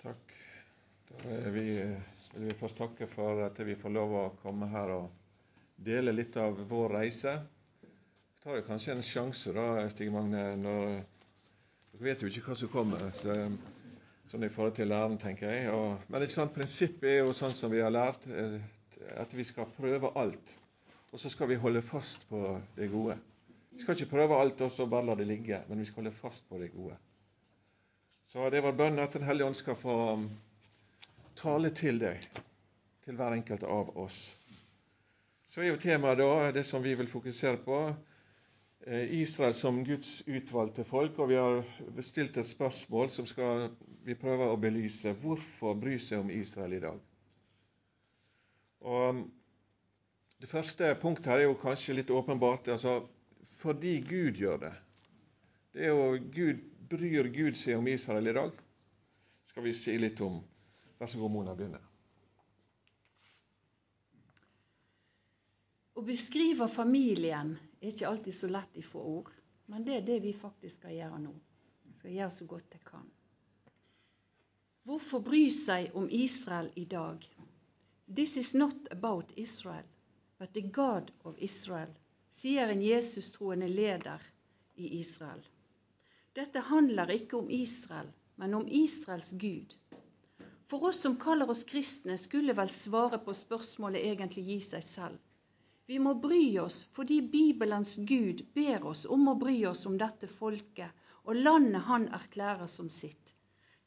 Takk. Vi, vil vi først takke for at vi får lov å komme her og dele litt av vår reise. Vi tar jo kanskje en sjanse, da, Stig Magne, når Dere vet jo ikke hva som kommer. Sånn i forhold til læren, tenker jeg. Og, men et sånt prinsipp er jo sånn som vi har lært, at vi skal prøve alt. Og så skal vi holde fast på det gode. Vi skal ikke prøve alt og så bare la det ligge, men vi skal holde fast på det gode. Så det var bønn at Den hellige ånd skal få um, tale til deg, til hver enkelt av oss. Så er jo temaet da det som vi vil fokusere på, eh, Israel som Guds utvalgte folk. Og vi har bestilt et spørsmål som skal vi prøve å belyse. Hvorfor bry seg om Israel i dag? Og um, Det første punktet her er jo kanskje litt åpenbart. altså Fordi Gud gjør det. Det er jo Gud bryr Gud seg om Israel i dag? skal vi si litt om. Vær så god, Mona, begynne. Å beskrive familien er ikke alltid så lett i få ord, men det er det vi faktisk skal gjøre nå. Jeg skal gjøre så godt jeg kan. Hvorfor bry seg om Israel i dag? This is not about Israel, but the God of Israel, sier en Jesus-troende leder i Israel. Dette handler ikke om Israel, men om Israels Gud. For oss som kaller oss kristne, skulle vel svaret på spørsmålet egentlig gi seg selv. Vi må bry oss fordi Bibelens Gud ber oss om å bry oss om dette folket og landet han erklærer som sitt.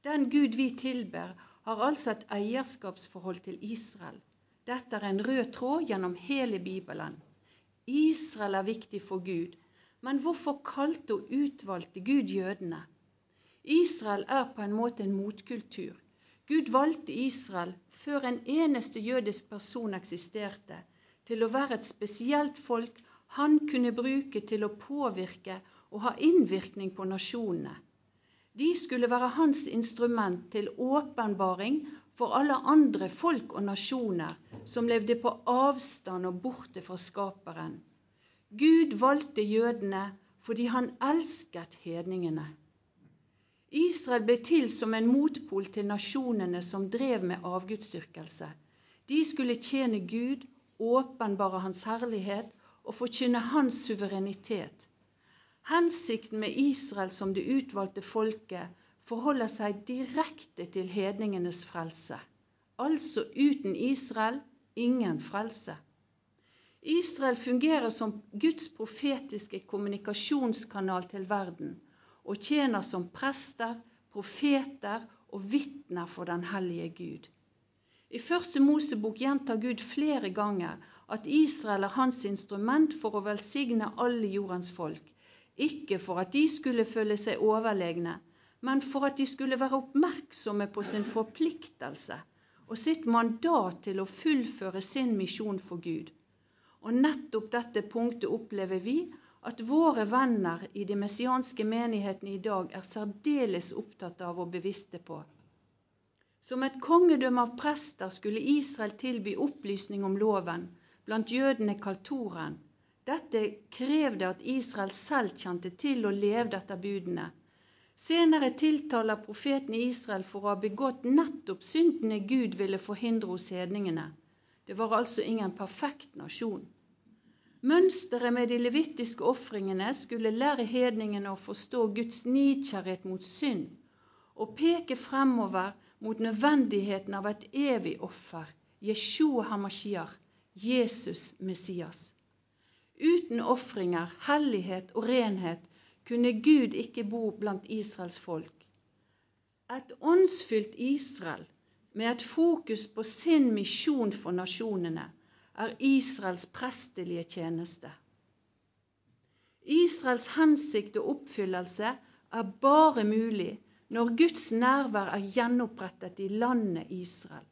Den Gud vi tilber, har altså et eierskapsforhold til Israel. Dette er en rød tråd gjennom hele Bibelen. Israel er viktig for Gud, men hvorfor kalte og utvalgte Gud jødene? Israel er på en måte en motkultur. Gud valgte Israel før en eneste jødisk person eksisterte, til å være et spesielt folk han kunne bruke til å påvirke og ha innvirkning på nasjonene. De skulle være hans instrument til åpenbaring for alle andre folk og nasjoner som levde på avstand og borte fra Skaperen. Gud valgte jødene fordi han elsket hedningene. Israel ble til som en motpol til nasjonene som drev med avgudsdyrkelse. De skulle tjene Gud, åpenbare Hans herlighet og forkynne Hans suverenitet. Hensikten med Israel som det utvalgte folket forholder seg direkte til hedningenes frelse. Altså uten Israel ingen frelse. Israel fungerer som Guds profetiske kommunikasjonskanal til verden og tjener som prester, profeter og vitner for den hellige Gud. I Første Mosebok gjentar Gud flere ganger at Israel er hans instrument for å velsigne alle jordens folk, ikke for at de skulle føle seg overlegne, men for at de skulle være oppmerksomme på sin forpliktelse og sitt mandat til å fullføre sin misjon for Gud. Og nettopp dette punktet opplever vi at våre venner i de messianske menighetene i dag er særdeles opptatt av og bevisste på. Som et kongedømme av prester skulle Israel tilby opplysning om loven, blant jødene kalt. Dette krevde at Israel selv kjente til og levde etter budene. Senere tiltaler profeten Israel for å ha begått nettopp syndene Gud ville forhindre hos hedningene. Det var altså ingen perfekt nasjon. Mønsteret med de levittiske ofringene skulle lære hedningene å forstå Guds nidkjærhet mot synd og peke fremover mot nødvendigheten av et evig offer, Jeshua Hamashiach, Jesus Messias. Uten ofringer, hellighet og renhet kunne Gud ikke bo blant Israels folk. Et åndsfylt Israel med et fokus på sin misjon for nasjonene, er Israels prestelige tjeneste. Israels hensikt og oppfyllelse er bare mulig når Guds nærvær er gjenopprettet i landet Israel.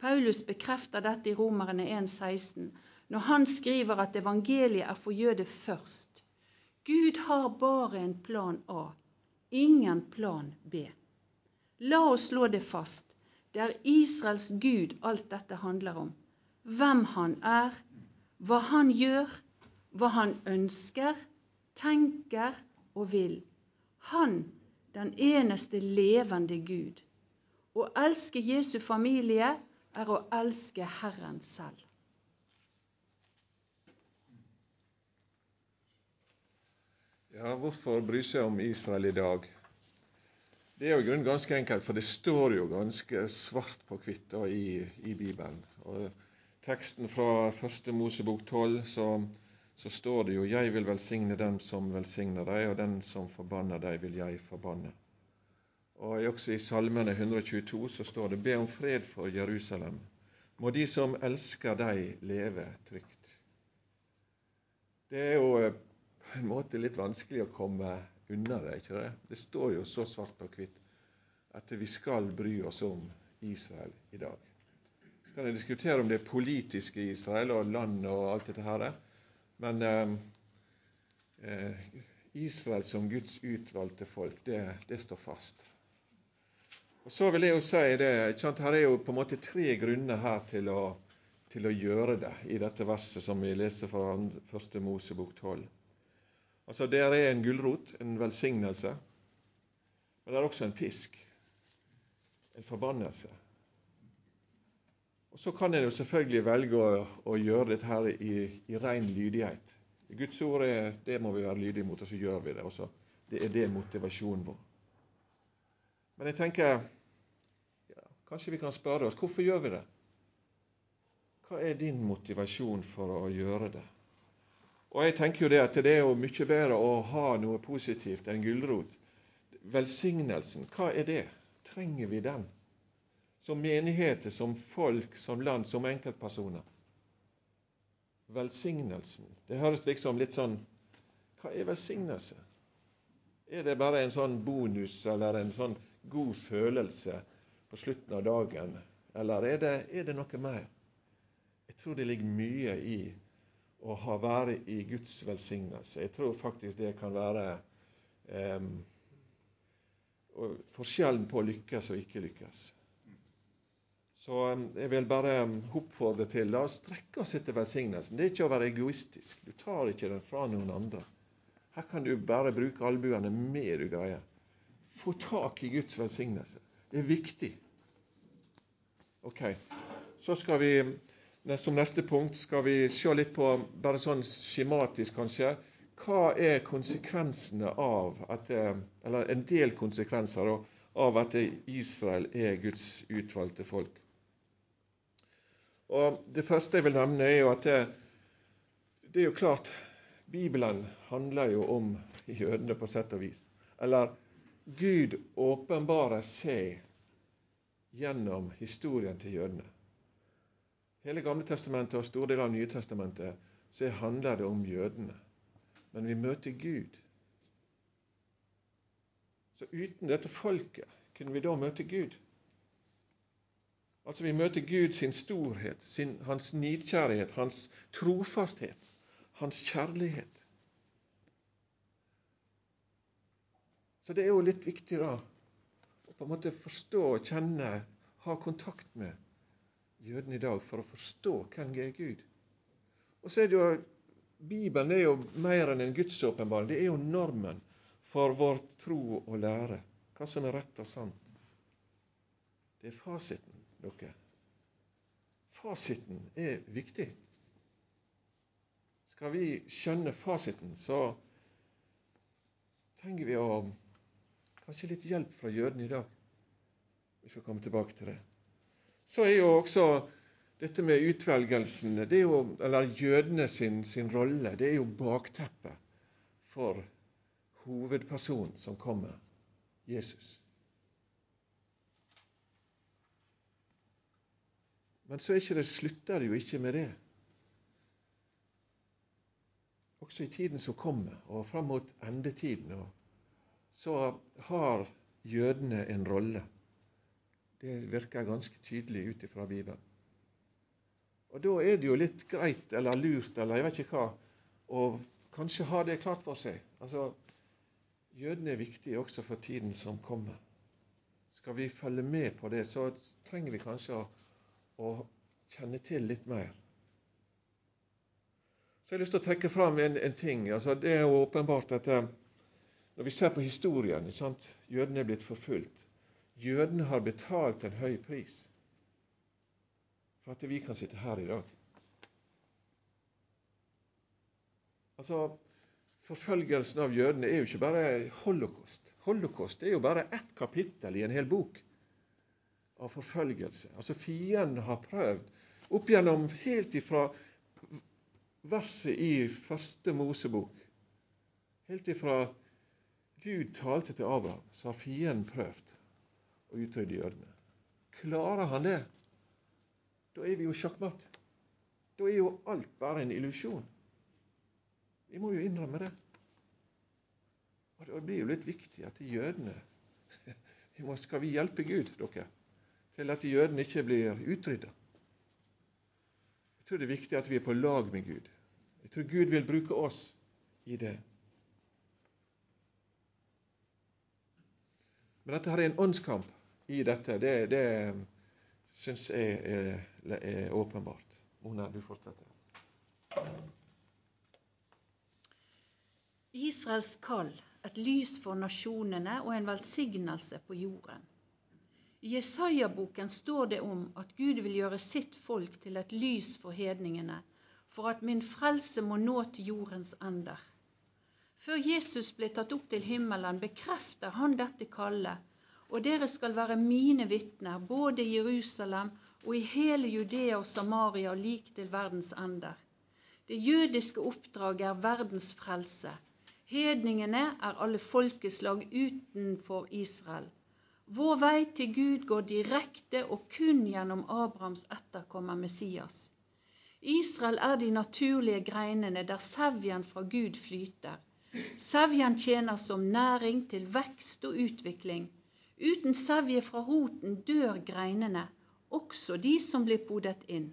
Paulus bekrefter dette i Romerne 1,16 når han skriver at evangeliet er for jøder først. Gud har bare en plan A, ingen plan B. La oss slå det fast. Det er Israels Gud alt dette handler om. Hvem han er, hva han gjør, hva han ønsker, tenker og vil. Han, den eneste levende Gud. Å elske Jesu familie er å elske Herren selv. Ja, hvorfor bry seg om Israel i dag? Det er jo i grunnen ganske enkelt, for det står jo ganske svart på hvitt i, i, Bibelen. Og teksten fra første Mosebok 12, så, så, står det jo 'Jeg vil velsigne dem som velsigner deg, og den som forbanner deg, vil jeg forbanne'. Og også i Salmene 122 så står det 'Be om fred for Jerusalem'. Må de som elsker deg, leve trygt. Det er jo eh, på en måte litt vanskelig å komme unna det. ikke det? Det står jo så svart på hvitt at vi skal bry oss om Israel i dag. Så kan jeg diskutere om det er politiske Israel og land og alt dette her, men eh, Israel som Guds utvalgte folk, det, det, står fast. Og Så vil jeg jo si det, Her er jo på en måte tre grunner her til å, til å gjøre det i dette verset som vi leser fra 1. Mosebok 12. Altså, Der er en gulrot, en velsignelse, men det er også en pisk, en forbannelse. Og Så kan en jo selvfølgelig velge å, å gjøre dette her i, i ren lydighet. Guds ord er det må vi være lydige mot, og så gjør vi det. Også. Det er det motivasjonen vår. Men jeg tenker ja, Kanskje vi kan spørre oss hvorfor gjør vi det? Hva er din motivasjon for å gjøre det? Og jeg tenker jo det at det er jo mye bedre å ha noe positivt enn gulrot. Velsignelsen, hva er det? Trenger vi den? Som menigheter, som folk, som land, som enkeltpersoner. Velsignelsen. Det høres liksom litt sånn Hva er velsignelse? Er det bare en sånn bonus eller en sånn god følelse på slutten av dagen? Eller er det, er det noe mer? Jeg tror det ligger mye i å ha være i Guds velsignelse. Jeg tror faktisk det kan være um, forskjellen på å lykkes og ikke lykkes. Så jeg vil bare oppfordre til la oss strekke oss etter velsignelsen. Det er ikke å være egoistisk. Du tar ikke den fra noen andre. Her kan du bare bruke albuene mer du greier. Få tak i Guds velsignelse. Det er viktig. Ok, så skal vi som neste punkt skal vi se litt på, bare sånn skjematisk kanskje, hva er konsekvensene av at Eller en del konsekvenser av at Israel er Guds utvalgte folk. Og Det første jeg vil nevne, er jo at det, det er jo klart Bibelen handler jo om jødene på sett og vis. Eller Gud åpenbarer seg gjennom historien til jødene hele Gamle testamentet og store deler av Nye testamentet så handler det om jødene. Men vi møter Gud. Så uten dette folket kunne vi da møte Gud? Altså Vi møter Gud sin storhet, sin, hans nidkjærlighet, hans trofasthet, hans kjærlighet. Så det er jo litt viktig da å på en måte forstå, kjenne, ha kontakt med jødene i dag for å forstå hvem er Gud. Og så er det jo Bibelen er jo mer enn en gudsåpenbaring. Det er jo normen for vår tro og lære. Hva som er rett og sant. Det er fasiten, dere. Fasiten er viktig. Skal vi skjønne fasiten, så trenger vi å kanskje litt hjelp fra jødene i dag. Vi skal komme tilbake til det så er jo også dette med utvelgelsen, jo, eller jødene sin, sin rolle, det er jo bakteppet for hovedpersonen som kommer, Jesus. Men så det, slutter det jo ikke med det. Også i tiden som kommer, og fram mot endetiden, så har jødene en rolle. Det virker ganske tydelig ut ifra Bibelen. Og Da er det jo litt greit eller lurt eller jeg vet ikke hva, å kanskje ha det klart for seg. Altså, Jødene er viktige også for tiden som kommer. Skal vi følge med på det, så trenger vi kanskje å, å kjenne til litt mer. Så jeg har lyst til å trekke fram en, en ting. Altså, det er jo åpenbart at eh, når vi ser på historien? Jødene er blitt forfulgt. Jødene har betalt en høy pris for at vi kan sitte her i dag. Altså, Forfølgelsen av jødene er jo ikke bare holocaust. Holocaust er jo bare ett kapittel i en hel bok av forfølgelse. Altså Fienden har prøvd opp gjennom helt ifra verset i første Mosebok, helt ifra Gud talte til Abraham, så har fienden prøvd å utrydde jødene. Klarer han det, da er vi jo sjakkmatt. Da er jo alt bare en illusjon. Vi må jo innrømme det. Og Det blir jo litt viktig at de jødene Skal vi hjelpe Gud, dere, til at jødene ikke blir utrydda? Jeg tror det er viktig at vi er på lag med Gud. Jeg tror Gud vil bruke oss i det. Men dette her er en åndskamp i dette, det, det syns jeg er, er åpenbart. Mona, du fortsetter. Israels kall, et lys for nasjonene og en velsignelse på jorden. I Jesaja-boken står det om at Gud vil gjøre sitt folk til et lys for hedningene, for at min frelse må nå til jordens ender. Før Jesus ble tatt opp til himmelen, bekrefter han dette kallet, og dere skal være mine vitner, både i Jerusalem og i hele Judea og Samaria og like til verdens ender. Det jødiske oppdraget er verdens frelse. Hedningene er alle folkeslag utenfor Israel. Vår vei til Gud går direkte og kun gjennom Abrahams etterkommer Messias. Israel er de naturlige greinene der sevjen fra Gud flyter. Sevjen tjener som næring til vekst og utvikling. Uten savje fra roten dør greinene, også de som blir podet inn.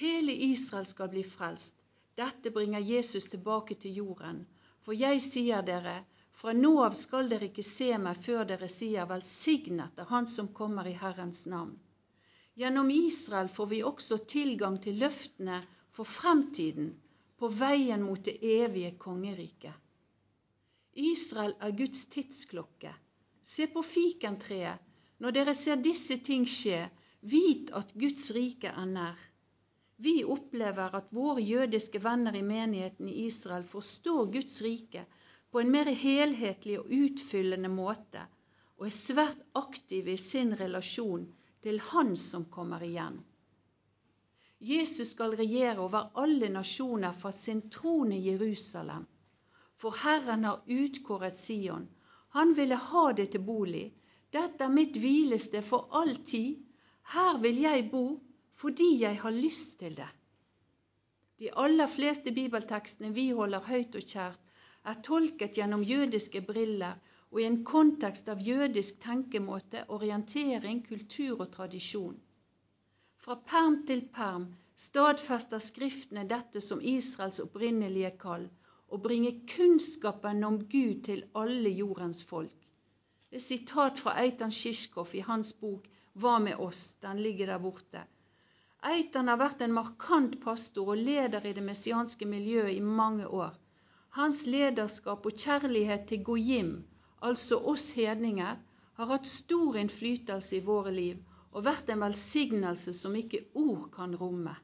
Hele Israel skal bli frelst. Dette bringer Jesus tilbake til jorden. For jeg sier dere, fra nå av skal dere ikke se meg før dere sier velsignet er Han som kommer i Herrens navn. Gjennom Israel får vi også tilgang til løftene for fremtiden på veien mot det evige kongeriket. Israel er Guds tidsklokke. Se på fikentreet. Når dere ser disse ting skje, vit at Guds rike er nær. Vi opplever at våre jødiske venner i menigheten i Israel forstår Guds rike på en mer helhetlig og utfyllende måte, og er svært aktive i sin relasjon til Han som kommer igjen. Jesus skal regjere over alle nasjoner fra sin trone i Jerusalem. For Herren har utkåret Sion. Han ville ha det til bolig. Dette er mitt hvilested for all tid. Her vil jeg bo fordi jeg har lyst til det. De aller fleste bibeltekstene vi holder høyt og kjært, er tolket gjennom jødiske briller og i en kontekst av jødisk tenkemåte, orientering, kultur og tradisjon. Fra perm til perm stadfester Skriftene dette som Israels opprinnelige kall, å bringe kunnskapen om Gud til alle jordens folk. Det er sitat fra Eitan Shishkov i hans bok Hva med oss? Den ligger der borte. Eitan har vært en markant pastor og leder i det messianske miljøet i mange år. Hans lederskap og kjærlighet til Gojim, altså oss hedninger, har hatt stor innflytelse i våre liv og vært en velsignelse som ikke ord kan romme.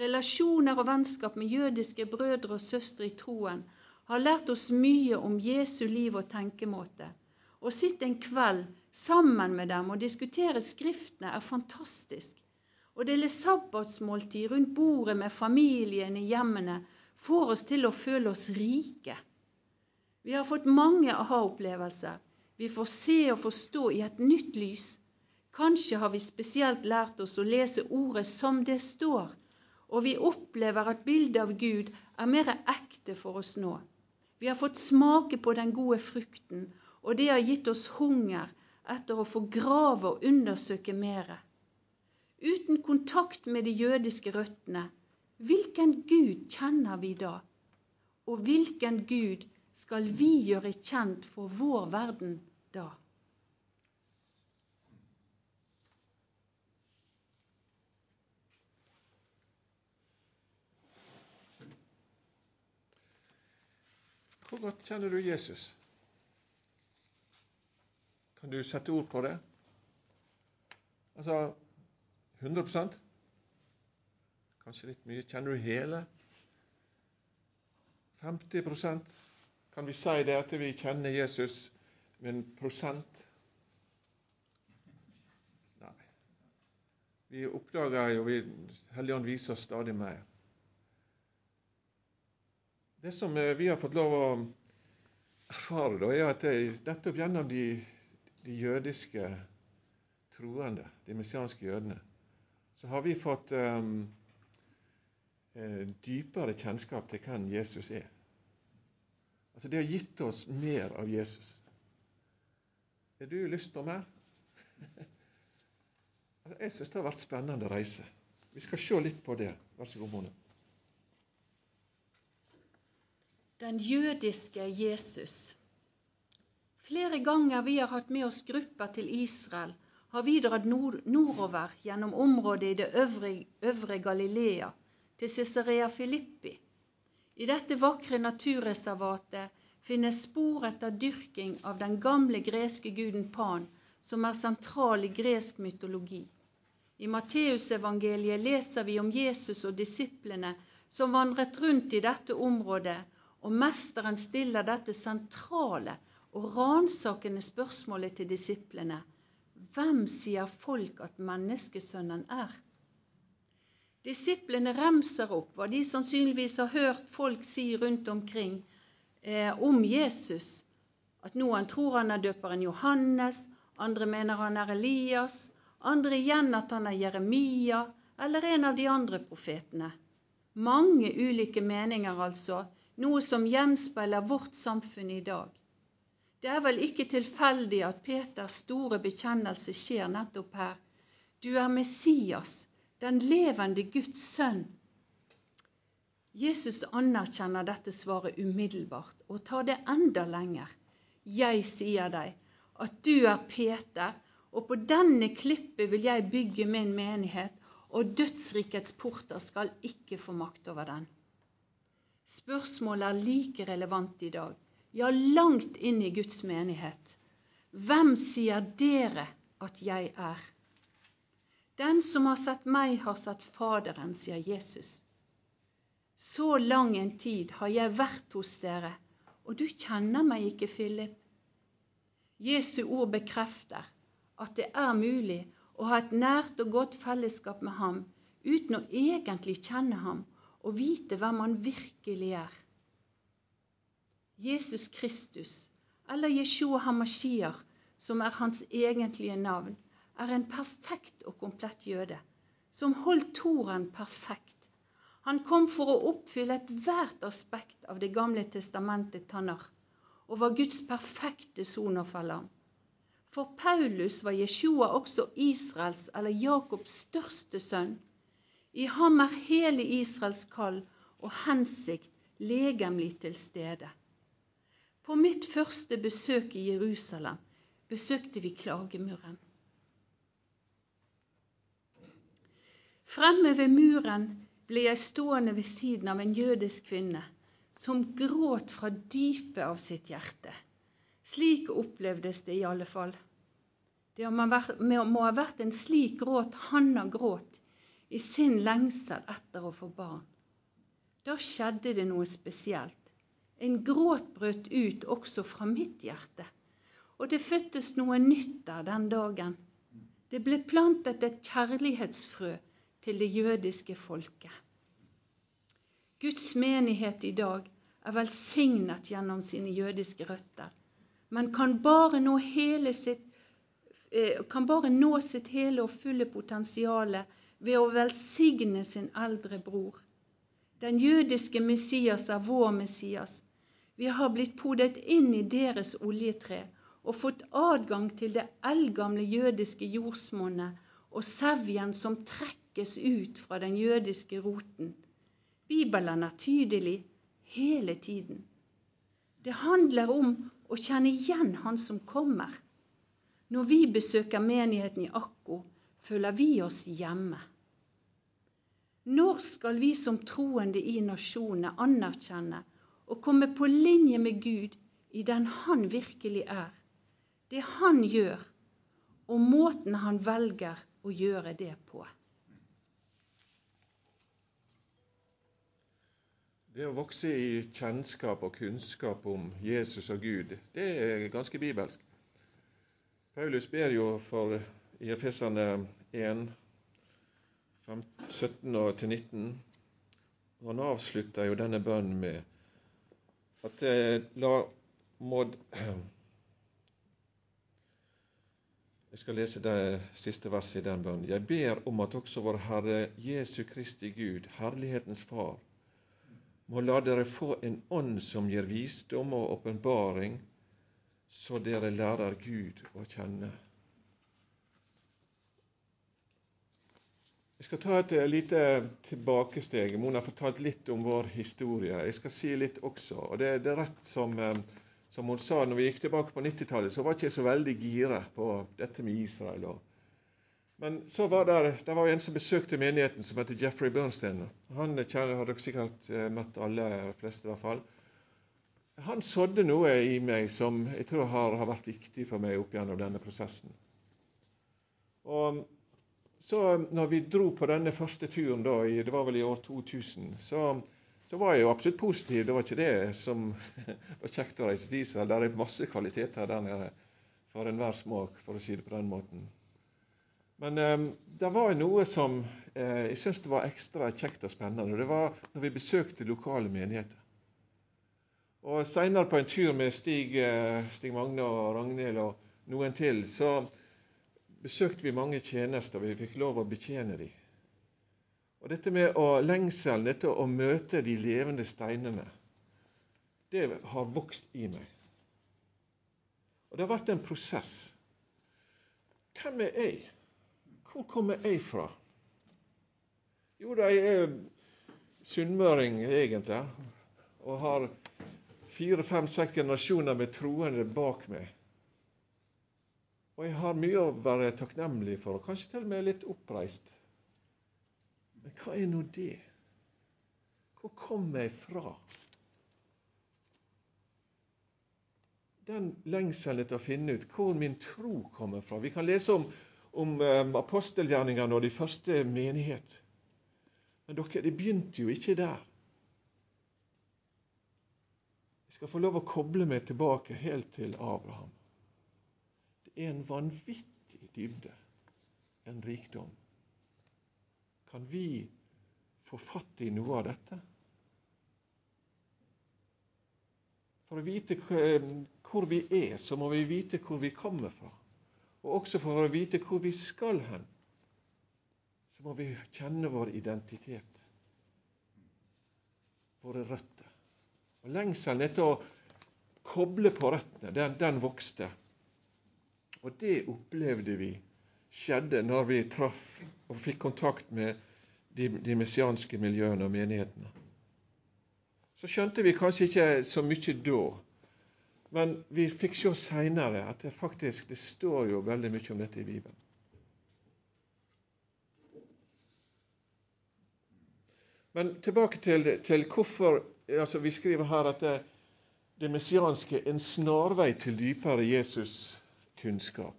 Relasjoner og vennskap med jødiske brødre og søstre i troen har lært oss mye om Jesu liv og tenkemåte. Å sitte en kveld sammen med dem og diskutere Skriftene er fantastisk. Å dele sabbatsmåltid rundt bordet med familien i hjemmene får oss til å føle oss rike. Vi har fått mange aha-opplevelser. Vi får se og forstå i et nytt lys. Kanskje har vi spesielt lært oss å lese ordet som det står, og vi opplever at bildet av Gud er mer ekte for oss nå. Vi har fått smake på den gode frukten, og det har gitt oss hunger etter å få grave og undersøke mere uten kontakt med de jødiske røttene, hvilken Gud kjenner vi da? Og hvilken Gud skal vi gjøre kjent for vår verden da? Hvor godt kjenner du Jesus? Kan du sette ord på det? Altså 100% Kanskje litt mye. Kjenner du hele? 50% Kan vi si det at vi kjenner Jesus med en prosent? Nei. Vi oppdager jo Helligånd viser oss stadig mer. Det som eh, vi har fått lov å erfare, da, er at nettopp gjennom de, de jødiske troende, de messianske jødene, så har vi fått um, dypere kjennskap til hvem Jesus er. Altså Det har gitt oss mer av Jesus. Har du lyst på mer? altså, jeg syns det har vært spennende reise. Vi skal se litt på det. Vær så god, Mone. Den jødiske Jesus. Flere ganger vi har hatt med oss grupper til Israel, har vi dratt nord nordover gjennom området i det øvre, øvre Galilea, til Cesarea Filippi. I dette vakre naturreservatet finnes spor etter dyrking av den gamle greske guden Pan, som er sentral i gresk mytologi. I Matteusevangeliet leser vi om Jesus og disiplene som vandret rundt i dette området, og mesteren stiller dette sentrale og ransakende spørsmålet til disiplene hvem sier folk at menneskesønnen er? Disiplene remser opp hva de sannsynligvis har hørt folk si rundt omkring eh, om Jesus. At noen tror han er døperen Johannes, andre mener han er Elias, andre igjen at han er Jeremia eller en av de andre profetene. Mange ulike meninger, altså, noe som gjenspeiler vårt samfunn i dag. Det er vel ikke tilfeldig at Peters store bekjennelse skjer nettopp her. Du er Messias, den levende Guds sønn. Jesus anerkjenner dette svaret umiddelbart og tar det enda lenger. Jeg sier deg at du er Peter, og på denne klippet vil jeg bygge min menighet, og dødsrikets porter skal ikke få makt over den. Spørsmålet er like relevant i dag ja, langt inn i Guds menighet. Hvem sier dere at jeg er? Den som har sett meg, har sett Faderen, sier Jesus. Så lang en tid har jeg vært hos dere, og du kjenner meg ikke, Philip. Jesu ord bekrefter at det er mulig å ha et nært og godt fellesskap med ham uten å egentlig kjenne ham og vite hvem han virkelig er. Jesus Kristus, eller Jeshua Hamashiach, som er hans egentlige navn, er en perfekt og komplett jøde, som holdt Toren perfekt. Han kom for å oppfylle ethvert aspekt av Det gamle testamentet Tannar, og var Guds perfekte sonofferlam. For Paulus var Jeshua også Israels eller Jakobs største sønn. I ham er hele Israels kall og hensikt legemlig til stede. På mitt første besøk i Jerusalem besøkte vi klagemuren. Fremme ved muren ble jeg stående ved siden av en jødisk kvinne som gråt fra dypet av sitt hjerte. Slik opplevdes det i alle fall. Det må ha vært en slik gråt Hanna gråt i sin lengsel etter å få barn. Da skjedde det noe spesielt. En gråt brøt ut også fra mitt hjerte, og det fødtes noe nytt der den dagen. Det ble plantet et kjærlighetsfrø til det jødiske folket. Guds menighet i dag er velsignet gjennom sine jødiske røtter, men kan bare nå, sitt, eh, kan bare nå sitt hele og fulle potensial ved å velsigne sin eldre bror. Den jødiske Messias er vår Messias, vi har blitt podet inn i deres oljetre og fått adgang til det eldgamle jødiske jordsmonnet og sevjen som trekkes ut fra den jødiske roten. Bibelen er tydelig hele tiden. Det handler om å kjenne igjen Han som kommer. Når vi besøker menigheten i Akko, føler vi oss hjemme. Når skal vi som troende i nasjonene anerkjenne og komme på linje med Gud i den han virkelig er. det han gjør, og måten han velger å gjøre det på. Det å vokse i kjennskap og kunnskap om Jesus og Gud, det er ganske bibelsk. Paulus ber jo for i Efesene 1, 17-19. Han avslutter jo denne bønnen med at eh, la må Jeg skal lese det siste verset i den bønnen. Jeg ber om at også vår Herre Jesu Kristi Gud, Herlighetens Far, må la dere få en ånd som gir visdom og åpenbaring, så dere lærer Gud å kjenne. Jeg skal ta et lite tilbakesteg. Mona har fortalt litt om vår historie. Jeg skal si litt også. og Det, det er rett som, eh, som, hun sa, når vi gikk tilbake på 90-tallet, så var jeg ikke så veldig gira på dette med Israel. Men så var det, der var en som besøkte menigheten, som heter Jeffrey Bernstein. Han kjenner, har dere sikkert eh, møtt alle, de fleste i hvert fall. Han sådde noe i meg som jeg tror har, har vært viktig for meg opp gjennom denne prosessen. Og så når vi dro på denne første turen, da, i, det var vel i år 2000, så, så, var jeg jo absolutt positiv. Det var ikke det som var kjekt å reise til Israel. Det er masse kvaliteter der nede for enhver smak, for å si det på den måten. Men um, det var noe som uh, jeg syns var ekstra kjekt og spennende. Det var når vi besøkte lokale menigheter. Og Seinere på en tur med Stig, uh, Stig Magne og Ragnhild og noen til, så besøkte vi mange tjenester, vi fikk lov å betjene dem. Og dette med å lengselen etter å møte de levende steinene, det har vokst i meg. Og det har vært en prosess. Hvem er jeg? Hvor kommer jeg fra? Jo da, jeg er sunnmøring egentlig, og har fire, fem, seks generasjoner med troende bak meg. Og jeg har mye å være takknemlig for, og kanskje til og med litt oppreist. Men hva er nå det? Hvor kommer jeg fra? Den lengselen etter å finne ut hvor min tro kommer fra. Vi kan lese om, om um, apostelgjerningene og de første menighet. Men dere, det begynte jo ikke der. Jeg skal få lov å koble meg tilbake helt til Abraham er en vanvittig dybde, en rikdom. Kan vi få fatt i noe av dette? For å vite hvor vi er, så må vi vite hvor vi kommer fra. Og også for å vite hvor vi skal hen, så må vi kjenne vår identitet, våre røtter. Og Lengselen etter å koble på røttene, den, den vokste. Og det opplevde vi skjedde når vi traff og fikk kontakt med de, de messianske miljøene og menighetene. Så skjønte vi kanskje ikke så mye da, men vi fikk se seinere at det faktisk det står jo veldig mye om dette i Bibelen. Men tilbake til, til hvorfor altså Vi skriver her at det, det messianske en snarvei til dypere Jesus kunnskap.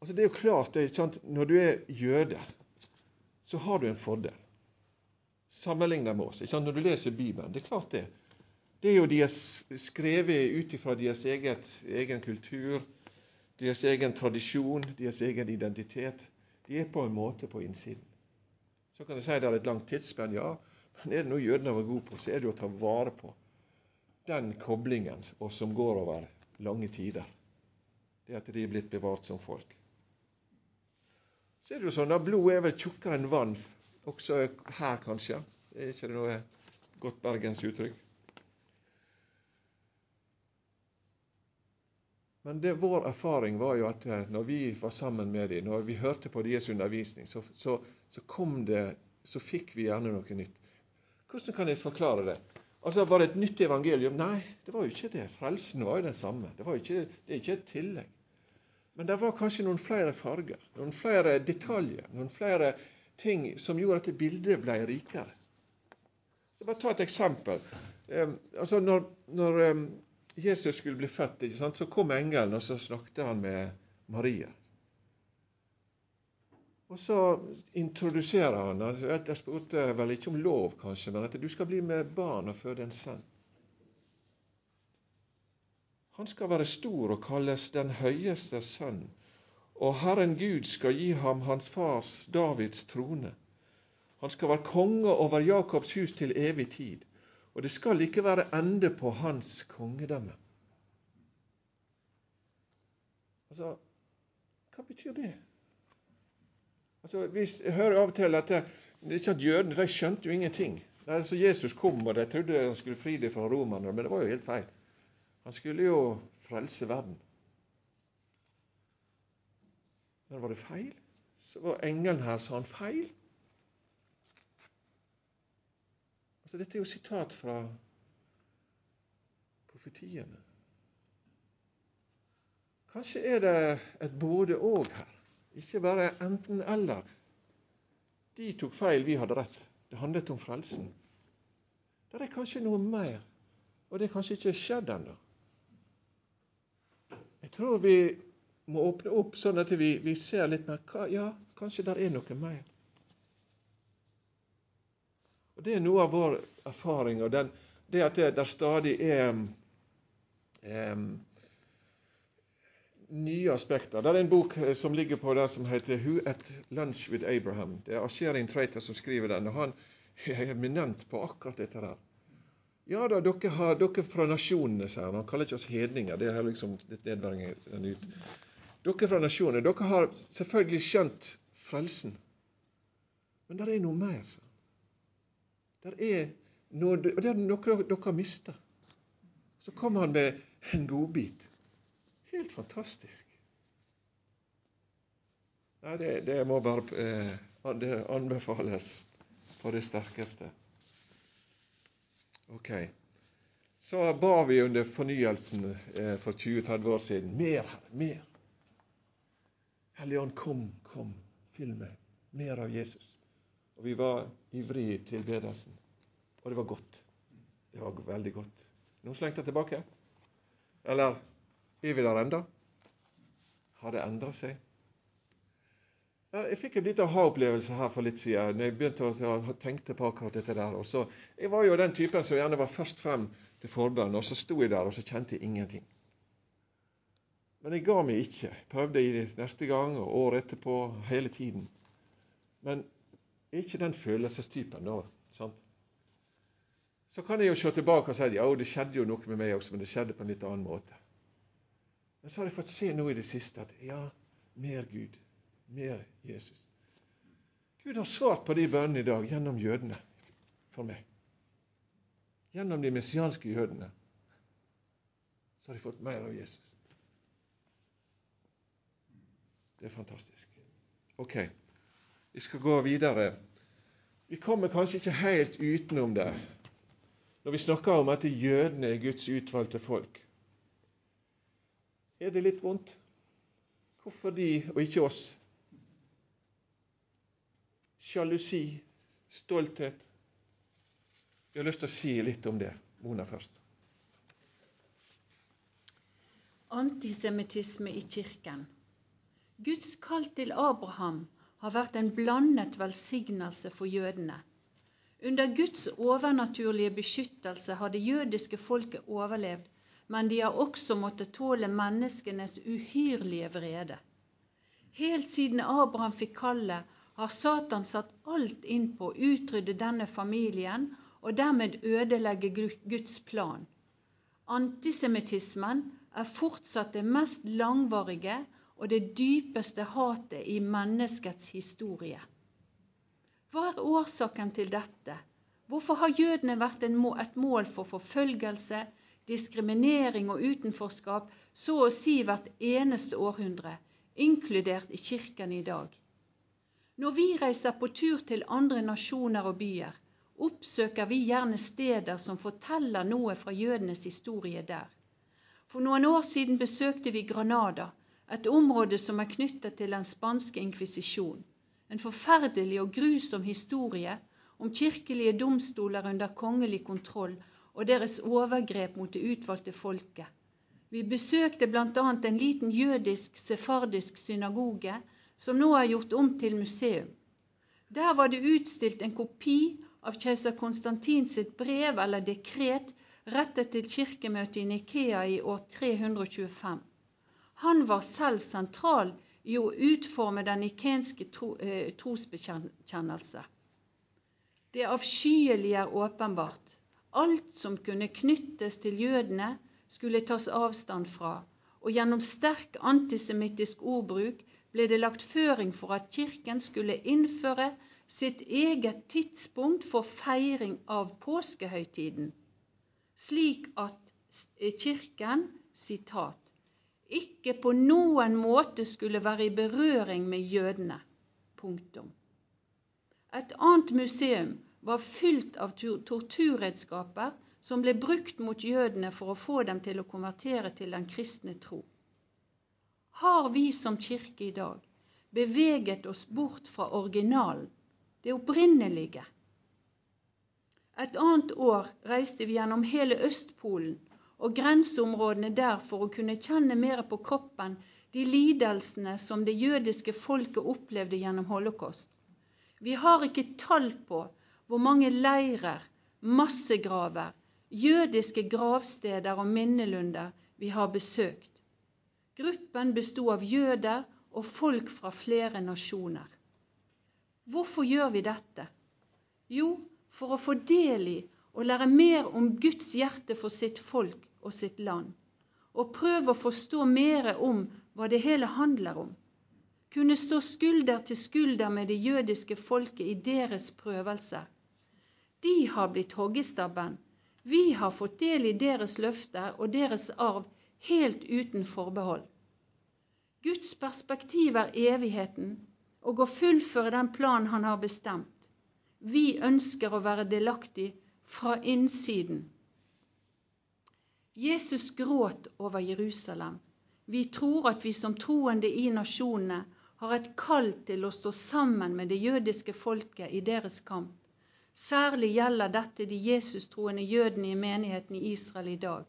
Altså Det er jo klart det Når du er jøde, så har du en fordel sammenlignet med oss. Når du leser Bibelen. Det er klart det. Det er jo de er skrevet ut ifra deres eget, egen kultur, deres egen tradisjon, deres egen identitet. De er på en måte på innsiden. Så kan jeg si det er et langt tidsspenn, ja. Men er det noe jødene var gode på, så er det å ta vare på den koblingen og som går over lange tider. Det at de er blitt bevart som folk. Så er det jo sånn at Blod er vel tjukkere enn vann, også her kanskje. Er ikke det noe godt bergensuttrykk? Men det, vår erfaring var jo at eh, når vi var sammen med dem, når vi hørte på deres undervisning, så, så, så, det, så fikk vi gjerne noe nytt. Hvordan kan jeg forklare det? Altså, Var det et nytt evangelium? Nei, det var jo ikke det. Frelsen var jo den samme. Det, ikke, det er ikke et tillegg. Men det var kanskje noen flere farger, noen flere detaljer, noen flere ting som gjorde at bildet ble rikere. Så Bare ta et eksempel. Eh, altså når, når eh, Jesus skulle bli født, så kom engelen og så snakket han med Maria. Og så introduserer han Jeg spurte vel ikke om lov, kanskje, men at du skal bli med barn og føde en sønn. Han skal være stor og kalles den høyeste sønn, og Herren Gud skal gi ham hans fars Davids trone. Han skal være konge over Jakobs hus til evig tid, og det skal ikke være ende på hans kongedømme. Altså, hva betyr det? Altså, vi hører av og til at det, er ikke at jødene de skjønte jo ingenting. Altså, Jesus kom, og de trodde han skulle fri dem fra romerne, men det var jo helt feil. Han skulle jo frelse verden. Men var det feil? Så var engelen her, sa han feil? Altså, dette er jo sitat fra profetiene. Kanskje er det et både-og her, ikke bare enten-eller. De tok feil, vi hadde rett. Det handlet om frelsen. Det er kanskje noe mer, og det er kanskje ikke skjedd ennå. Jeg tror vi må åpne opp sånn at vi, vi ser litt mer Ja, kanskje det er noe mer. Og Det er noe av vår erfaring. og den, Det at det der stadig er um, nye aspekter. Det er en bok eh, som ligger på det som heter 'Who at Lunch with Abraham'. Det er Asherin Traiter som skriver den. og Han er eminent på akkurat dette der. Ja da, dere, har, dere fra nasjonene, sier han. Han kaller ikke oss hedninger. Det er liksom litt nedværingen ut. Dere fra nasjonene, dere har selvfølgelig skjønt frelsen. Men det er noe mer, sa han. Der er noe, og det er noe dere har mista. Så kommer han med en godbit. Helt fantastisk. Nei, det, det må bare eh, det anbefales på det sterkeste. Ok. Så ba vi under fornyelsen eh, for 20-30 år siden mer, mer. Hellige kom, kom, fyll meg. Mer av Jesus. Og vi var ivrige i tilbedelsen. Og det var godt. Det var veldig godt. Noen slengte tilbake? Eller er vi der enda? Har det endra seg? Jeg fikk en liten aha-opplevelse her for litt siden når jeg begynte å tenke på akkurat dette der. Og så, jeg var jo den typen som gjerne var først frem til forbønn, og så sto jeg der og så kjente jeg ingenting. Men jeg ga meg ikke. Prøvde i neste gang og året etterpå, hele tiden. Men er ikke den følelsestypen, da. sant? Så kan jeg jo se tilbake og si at ja, det skjedde jo noe med meg også, men det skjedde på en litt annen måte. Men så har jeg fått se nå i det siste at ja, mer Gud. Mer Jesus. Gud har svart på de bønnene i dag gjennom jødene for meg. Gjennom de messianske jødene så har de fått mer av Jesus. Det er fantastisk. Ok. Vi skal gå videre. Vi kommer kanskje ikke helt utenom det når vi snakker om at jødene er Guds utvalgte folk. Er det litt vondt? Hvorfor de og ikke oss? Sjalusi, stolthet. Vi har lyst til å si litt om det. Mona først. Antisemittisme i kirken. Guds kall til Abraham har vært en blandet velsignelse for jødene. Under Guds overnaturlige beskyttelse har det jødiske folket overlevd, men de har også måttet tåle menneskenes uhyrlige vrede. Helt siden Abraham fikk kallet, har Satan satt alt inn på å utrydde denne familien og dermed ødelegge Guds plan. Antisemittismen er fortsatt det mest langvarige og det dypeste hatet i menneskets historie. Hva er årsaken til dette? Hvorfor har jødene vært et mål for forfølgelse, diskriminering og utenforskap så å si hvert eneste århundre, inkludert i kirken i dag? Når vi reiser på tur til andre nasjoner og byer, oppsøker vi gjerne steder som forteller noe fra jødenes historie der. For noen år siden besøkte vi Granada, et område som er knyttet til den spanske inkvisisjon. En forferdelig og grusom historie om kirkelige domstoler under kongelig kontroll og deres overgrep mot det utvalgte folket. Vi besøkte bl.a. en liten jødisk sefardisk synagoge som nå er gjort om til museum. Der var det utstilt en kopi av keiser Konstantin sitt brev eller dekret rettet til kirkemøtet i Nikea i år 325. Han var selv sentral i å utforme den nikenske tro, eh, trosbekjennelse. Det avskyelige er åpenbart. Alt som kunne knyttes til jødene, skulle tas avstand fra, og gjennom sterk antisemittisk ordbruk ble det lagt føring for at Kirken skulle innføre sitt eget tidspunkt for feiring av påskehøytiden, slik at Kirken sitat, ikke på noen måte skulle være i berøring med jødene. Punktum. Et annet museum var fylt av torturredskaper som ble brukt mot jødene for å få dem til å konvertere til den kristne tro. Har vi som kirke i dag beveget oss bort fra originalen, det opprinnelige? Et annet år reiste vi gjennom hele Østpolen og grenseområdene der for å kunne kjenne mer på kroppen de lidelsene som det jødiske folket opplevde gjennom holocaust. Vi har ikke tall på hvor mange leirer, massegraver, jødiske gravsteder og minnelunder vi har besøkt. Gruppen bestod av jøder og folk fra flere nasjoner. Hvorfor gjør vi dette? Jo, for å få del i og lære mer om Guds hjerte for sitt folk og sitt land, og prøve å forstå mer om hva det hele handler om. Kunne stå skulder til skulder med det jødiske folket i deres prøvelser. De har blitt hoggestabben vi har fått del i deres løfter og deres arv helt uten forbehold. Guds perspektiv er evigheten og å fullføre den planen han har bestemt. Vi ønsker å være delaktig fra innsiden. Jesus gråt over Jerusalem. Vi tror at vi som troende i nasjonene har et kall til å stå sammen med det jødiske folket i deres kamp. Særlig gjelder dette de Jesus-troende jødene i menigheten i Israel i dag.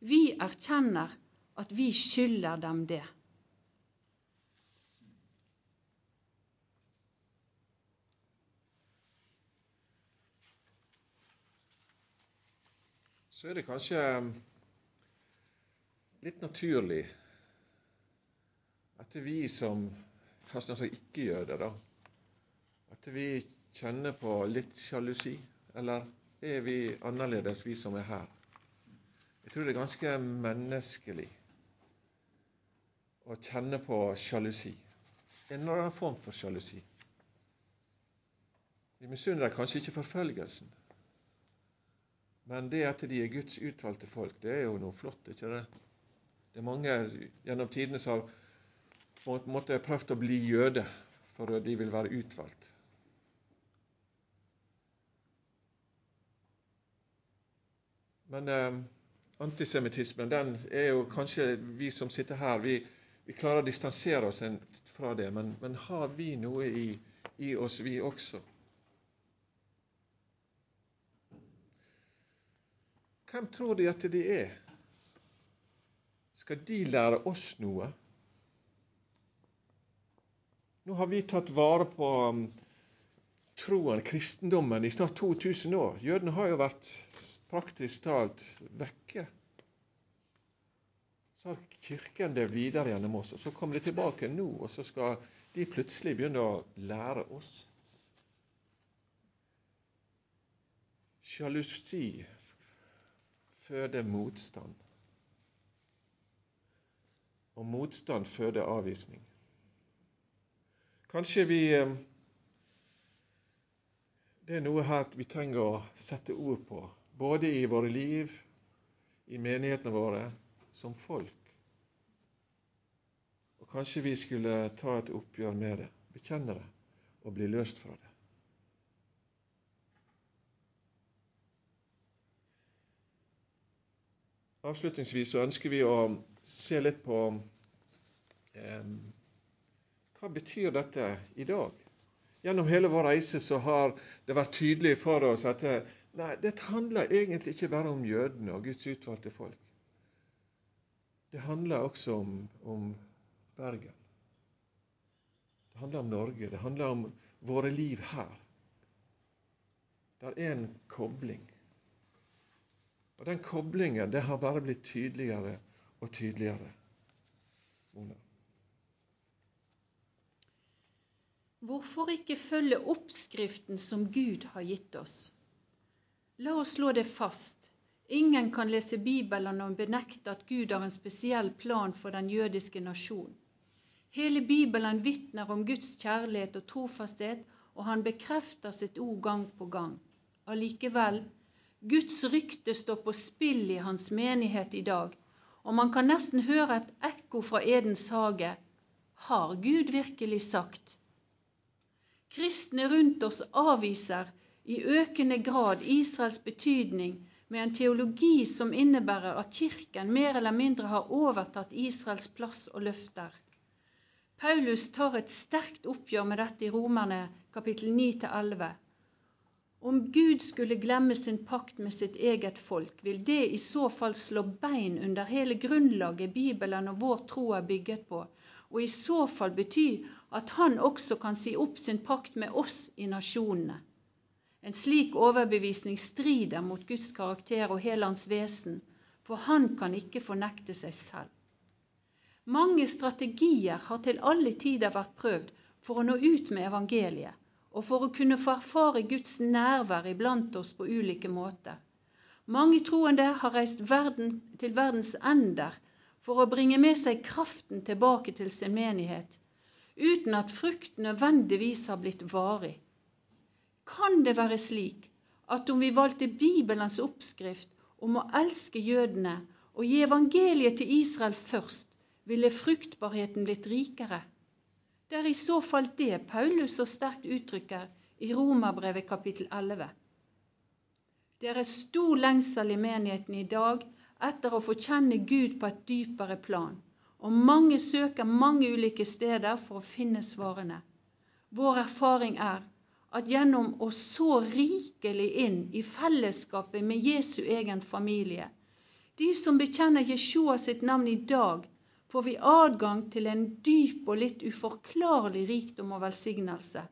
Vi erkjenner at vi skylder dem det. Så er det kanskje litt naturlig at vi som først ikke gjør det, da, at vi kjenner på litt sjalusi? Eller er vi annerledes, vi som er her? Jeg tror det er ganske menneskelig å kjenne på sjalusi. En eller annen form for sjalusi. Vi misunner kanskje ikke forfølgelsen, men det at de er Guds utvalgte folk, det er jo noe flott, ikke det? Det er mange gjennom tidene som har på en måte prøvd å bli jøde, for de vil være utvalgt. Men eh, antisemittismen, den er jo kanskje vi som sitter her, vi, vi klarer å distansere oss fra det. Men, men har vi noe i, i oss, vi også? Hvem tror de at de er? Skal de lære oss noe? Nå har vi tatt vare på um, troen, kristendommen, i snart 2000 år. Jødene har jo vært praktisk talt vekke. Så har Kirken det videre gjennom oss, og så kommer de tilbake nå, og så skal de plutselig begynne å lære oss. Sjalusi føder motstand. Og motstand føder avvisning. Kanskje vi eh, Det er noe her vi trenger å sette ord på både i våre liv, i menighetene våre, som folk. Og kanskje vi skulle ta et oppgjør med det, bekjenne det og bli løst fra det. Avslutningsvis så ønsker vi å se litt på eh, hva betyr dette i dag. Gjennom hele vår reise så har det vært tydelig for oss at Nei, dette handler egentlig ikke bare om jødene og Guds utvalgte folk. Det handler også om, om Bergen. Det handler om Norge. Det handler om våre liv her. Det er en kobling. Og Den koblingen det har bare blitt tydeligere og tydeligere. Mona. Hvorfor ikke følge oppskriften som Gud har gitt oss? La oss slå det fast. Ingen kan lese Bibelen og benekte at Gud har en spesiell plan for den jødiske nasjon. Hele Bibelen vitner om Guds kjærlighet og trofasthet, og han bekrefter sitt ord gang på gang. Allikevel, Guds rykte står på spill i hans menighet i dag, og man kan nesten høre et ekko fra Edens hage. Har Gud virkelig sagt? Kristne rundt oss avviser i økende grad Israels betydning med en teologi som innebærer at Kirken mer eller mindre har overtatt Israels plass og løfter. Paulus tar et sterkt oppgjør med dette i Romerne kapittel 9-11. Om Gud skulle glemme sin pakt med sitt eget folk, vil det i så fall slå bein under hele grunnlaget Bibelen og vår tro er bygget på, og i så fall bety at han også kan si opp sin pakt med oss i nasjonene. En slik overbevisning strider mot Guds karakter og hele hans vesen, for han kan ikke fornekte seg selv. Mange strategier har til alle tider vært prøvd for å nå ut med evangeliet, og for å kunne få erfare Guds nærvær iblant oss på ulike måter. Mange troende har reist verden, til verdens ender for å bringe med seg kraften tilbake til sin menighet, uten at frukt nødvendigvis har blitt varig. Kan det være slik at om vi valgte Bibelens oppskrift om å elske jødene og gi evangeliet til Israel først, ville fruktbarheten blitt rikere? Det er i så fall det Paulus så sterkt uttrykker i Romerbrevet kapittel 11. Det er stor lengsel i menigheten i dag etter å få kjenne Gud på et dypere plan, og mange søker mange ulike steder for å finne svarene. Vår erfaring er at gjennom å så rikelig inn i fellesskapet med Jesu egen familie, de som bekjenner Jeshua sitt navn i dag, får vi adgang til en dyp og litt uforklarlig rikdom og velsignelse.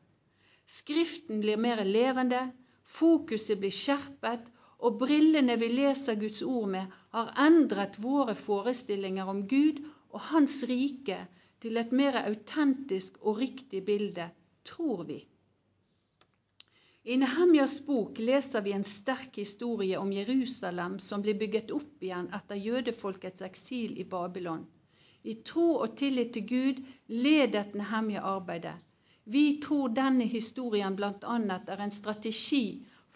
Skriften blir mer levende, fokuset blir skjerpet, og brillene vi leser Guds ord med, har endret våre forestillinger om Gud og Hans rike til et mer autentisk og riktig bilde, tror vi. I Nehemjas bok leser vi en sterk historie om Jerusalem som blir bygget opp igjen etter jødefolkets eksil i Babylon. I tro og tillit til Gud ledet Nehemja arbeidet. Vi tror denne historien bl.a. er en strategi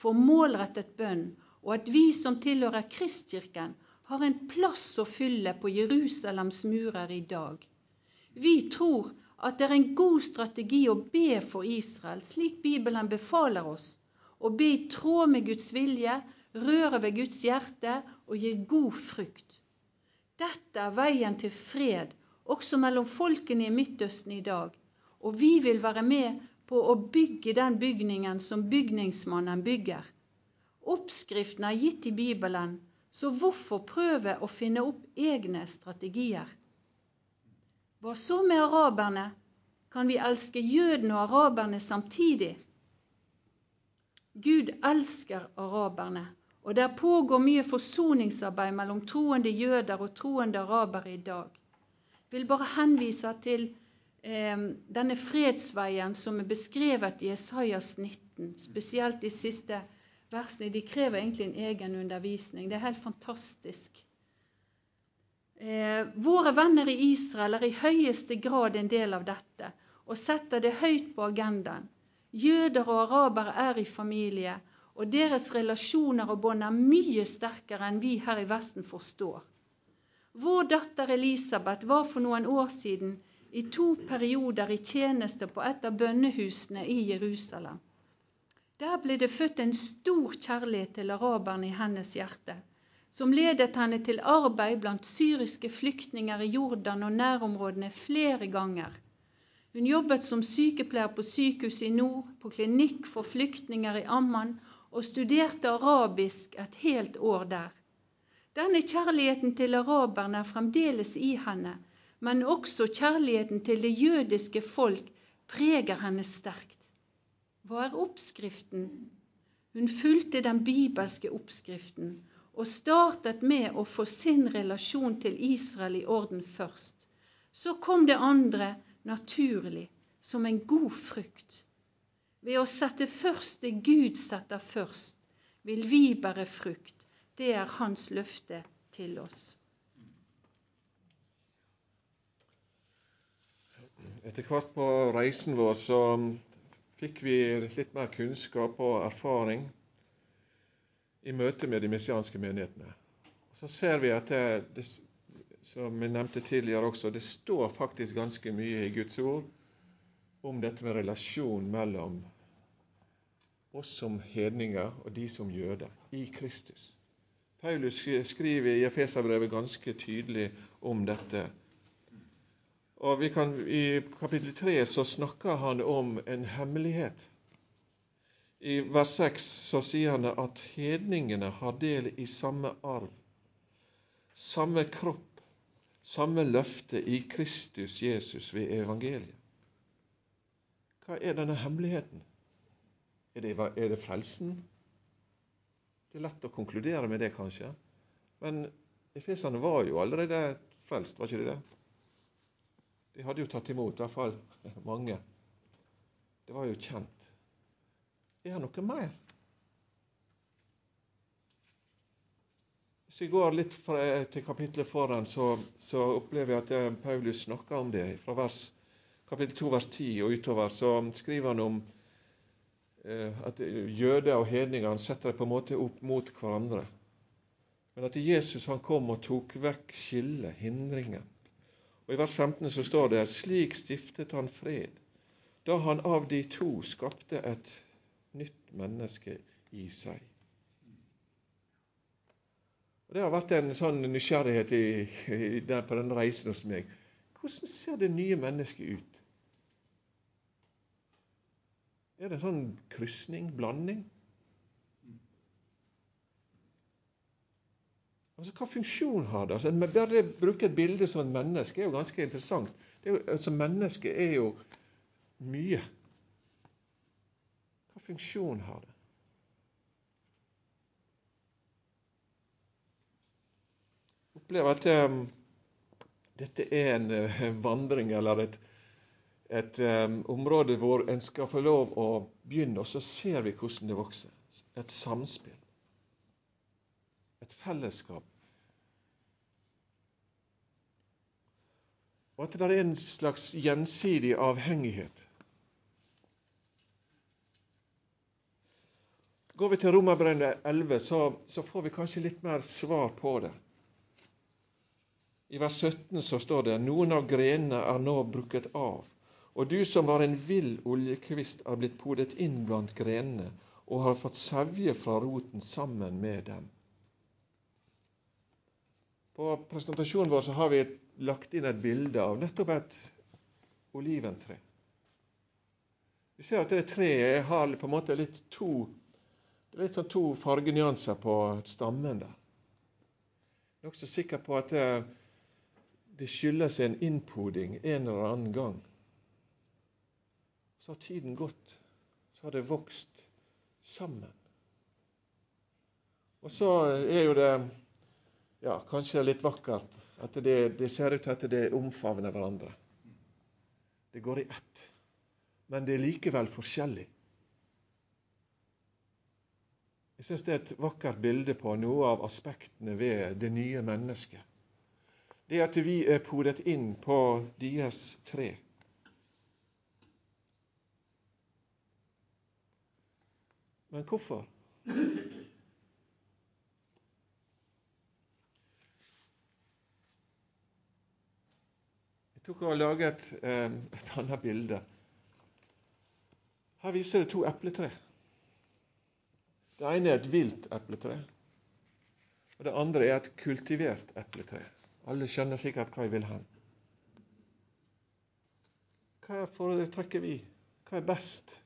for målrettet bønn og at vi som tilhører Kristkirken, har en plass å fylle på Jerusalems murer i dag. Vi tror at det er en god strategi å be for Israel, slik Bibelen befaler oss, å be i tråd med Guds vilje, røre ved Guds hjerte og gi god frukt. Dette er veien til fred også mellom folkene i Midtøsten i dag, og vi vil være med på å bygge den bygningen som bygningsmannen bygger. Oppskriften er gitt i Bibelen, så hvorfor prøve å finne opp egne strategier? Hva så med araberne? Kan vi elske jødene og araberne samtidig? Gud elsker araberne, og der pågår mye forsoningsarbeid mellom troende jøder og troende arabere i dag. Jeg vil bare henvise til eh, denne fredsveien som er beskrevet i Esaias 19, spesielt de siste versene de krever egentlig en egen undervisning. Det er helt fantastisk. Eh, våre venner i Israel er i høyeste grad en del av dette og setter det høyt på agendaen. Jøder og arabere er i familie, og deres relasjoner og bånd er mye sterkere enn vi her i Vesten forstår. Vår datter Elisabeth var for noen år siden i to perioder i tjeneste på et av bønnehusene i Jerusalem. Der ble det født en stor kjærlighet til araberne i hennes hjerte, som ledet henne til arbeid blant syriske flyktninger i Jordan og nærområdene flere ganger. Hun jobbet som sykepleier på sykehus i nord, på klinikk for flyktninger i Amman og studerte arabisk et helt år der. Denne kjærligheten til araberne er fremdeles i henne, men også kjærligheten til det jødiske folk preger henne sterkt. Hva er oppskriften? Hun fulgte den bibelske oppskriften og startet med å få sin relasjon til Israel i orden først. Så kom det andre naturlig, som en god frukt. Ved å sette først det Gud setter først, vil vi bære frukt. Det er Hans løfte til oss. Etter hvert på reisen vår så fikk vi litt mer kunnskap og erfaring i møte med de messianske menighetene. Så ser vi at det, det, som vi nevnte tidligere også, det står faktisk ganske mye i Guds ord om dette med relasjon mellom oss som hedninger og de som jøder i Kristus. Paulus skriver i Efeserbrevet ganske tydelig om dette og kan, I kapittel 3 så snakker han om en hemmelighet. I vers 6 så sier han at hedningene har del i samme arv, samme kropp, samme løfte i Kristus Jesus ved evangeliet. Hva er denne hemmeligheten? Er det, er det frelsen? Det er lett å konkludere med det, kanskje. Men efeserne var jo allerede frelst, var ikke det det? De hadde jo tatt imot, i hvert fall mange. Det var jo kjent. Er noe mer? Hvis vi går litt til kapittelet foran, så, så opplever jeg at eh, Paulus snakker om det. Fra vers, kapittel 2, vers 10 og utover så skriver han om eh, at jøder og hedninger setter det på en måte opp mot hverandre. Men at Jesus han kom og tok vekk skillet, hindringen. Og I vers 15 så står det slik stiftet han fred, da han av de to skapte et nytt menneske i seg. Og Det har vært en sånn nysgjerrighet i, i, der på den reisen hos meg. Hvordan ser det nye mennesket ut? Er det en sånn krysning, blanding? Altså, Hva funksjon har det? Altså, bare bruke et bilde som et menneske er jo ganske interessant. Er jo, altså, Mennesket er jo mye. Funksjon har det? Jeg opplever at um, dette er en uh, vandring eller et, et um, område hvor en skal få lov å begynne, og så ser vi hvordan det vokser. Et samspill et fellesskap. Og at det er en slags gjensidig avhengighet. Går vi til Romerbrevet 11, så, så, får vi kanskje litt mer svar på det. I vers 17 så står det noen av grenene er nå brukket av, og du som var en vill oljekvist, er blitt podet inn blant grenene og har fått sevje fra roten sammen med dem. På presentasjonen vår så har vi lagt inn et bilde av nettopp et oliventre. Vi ser at det treet har på en måte litt to, litt sånn to fargenyanser på stammen der. Jeg er også sikker på at det, det skyldes en innpoding en eller annen gang. Så har tiden gått. Så har det vokst sammen. Og så er jo det ja, kanskje litt vakkert. At det, det ser ut til at det omfavner hverandre. Det går i ett. Men det er likevel forskjellig. Jeg syns det er et vakkert bilde på noe av aspektene ved det nye mennesket. Det at vi er podet inn på deres tre. Men hvorfor? Jeg tok og laget et, et annet bilde. Her viser det to epletre. Det ene er et vilt epletre, og det andre er et kultivert epletre. Alle skjønner sikkert hva jeg vil hen. Hva foretrekker vi? Hva er best?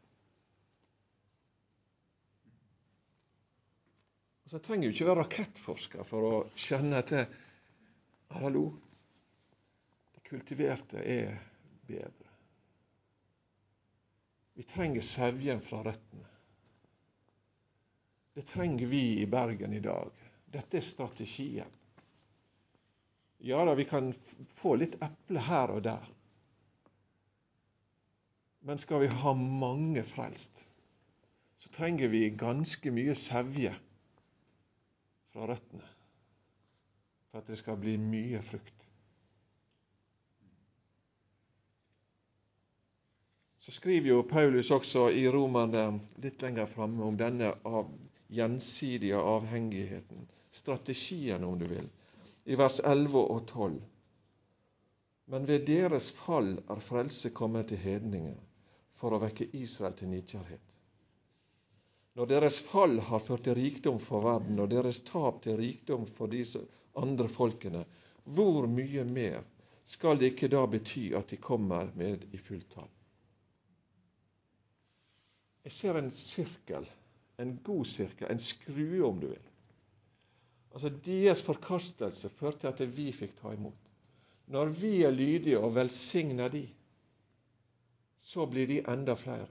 Og Så trenger du ikke være rakettforsker for å skjønne at det, hallo, det kultiverte er bedre. Vi trenger sevjen fra røttene. Det trenger vi i Bergen i dag. Dette er strategien. Ja da, vi kan få litt eple her og der. Men skal vi ha mange frelst, så trenger vi ganske mye sevje fra røttene for at det skal bli mye frukt. Så skriver jo Paulus også i Romerne litt lenger framme om denne av, gjensidige avhengigheten, strategien om du vil, i vers 11 og 12. Men ved deres fall er frelse kommet til hedninger, for å vekke Israel til nidkjærhet. Når deres fall har ført til rikdom for verden, og deres tap til rikdom for de andre folkene, hvor mye mer skal det ikke da bety at de kommer med i fulltall? Jeg ser en sirkel, en god kirke, en skrue, om du vil. Altså Deres forkastelse førte til at vi fikk ta imot. Når vi er lydige og velsigner de, så blir de enda flere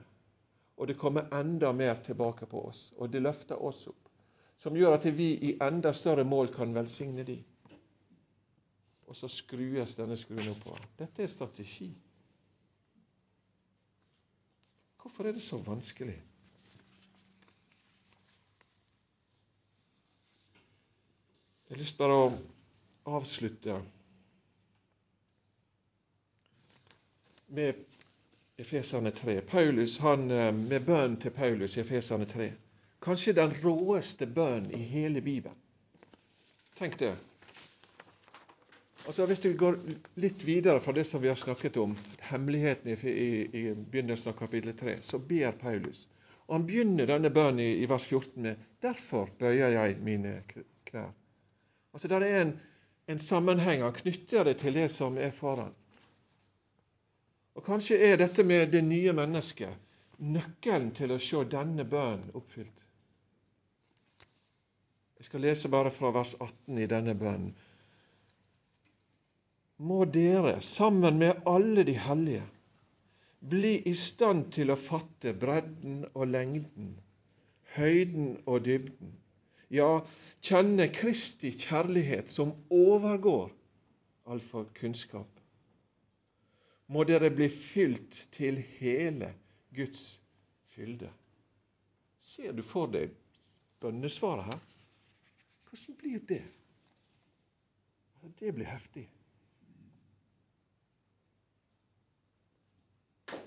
og det kommer enda mer tilbake på oss. Og det løfter oss opp, som gjør at vi i enda større mål kan velsigne de. Og så skrues denne skruen opp på. Dette er strategi. Hvorfor er det så vanskelig? Jeg har lyst bare å avslutte med Efesane 3. Paulus, han, eh, med bønnen til Paulus i Efesane 3. Kanskje den råeste bønnen i hele Bibelen. Tenk det. Altså Hvis vi går litt videre fra det som vi har snakket om, hemmeligheten i, i, i begynnelsen av kapittel 3, så ber Paulus. Og Han begynner denne bønnen i, i, vers 14 med 'Derfor bøyer jeg mine knær'. Altså Der er en, en sammenheng. Han knytter det til det som er foran. Og Kanskje er dette med det nye mennesket nøkkelen til å se denne bønnen oppfylt. Jeg skal lese bare fra vers 18 i denne bønnen. Må dere, sammen med alle de hellige, bli i stand til å fatte bredden og lengden, høyden og dybden, ja, kjenne Kristi kjærlighet som overgår all kunnskap må dere bli fylt til hele Guds fylde. Ser du for deg bønnesvaret her? Hvordan blir det? Det blir heftig.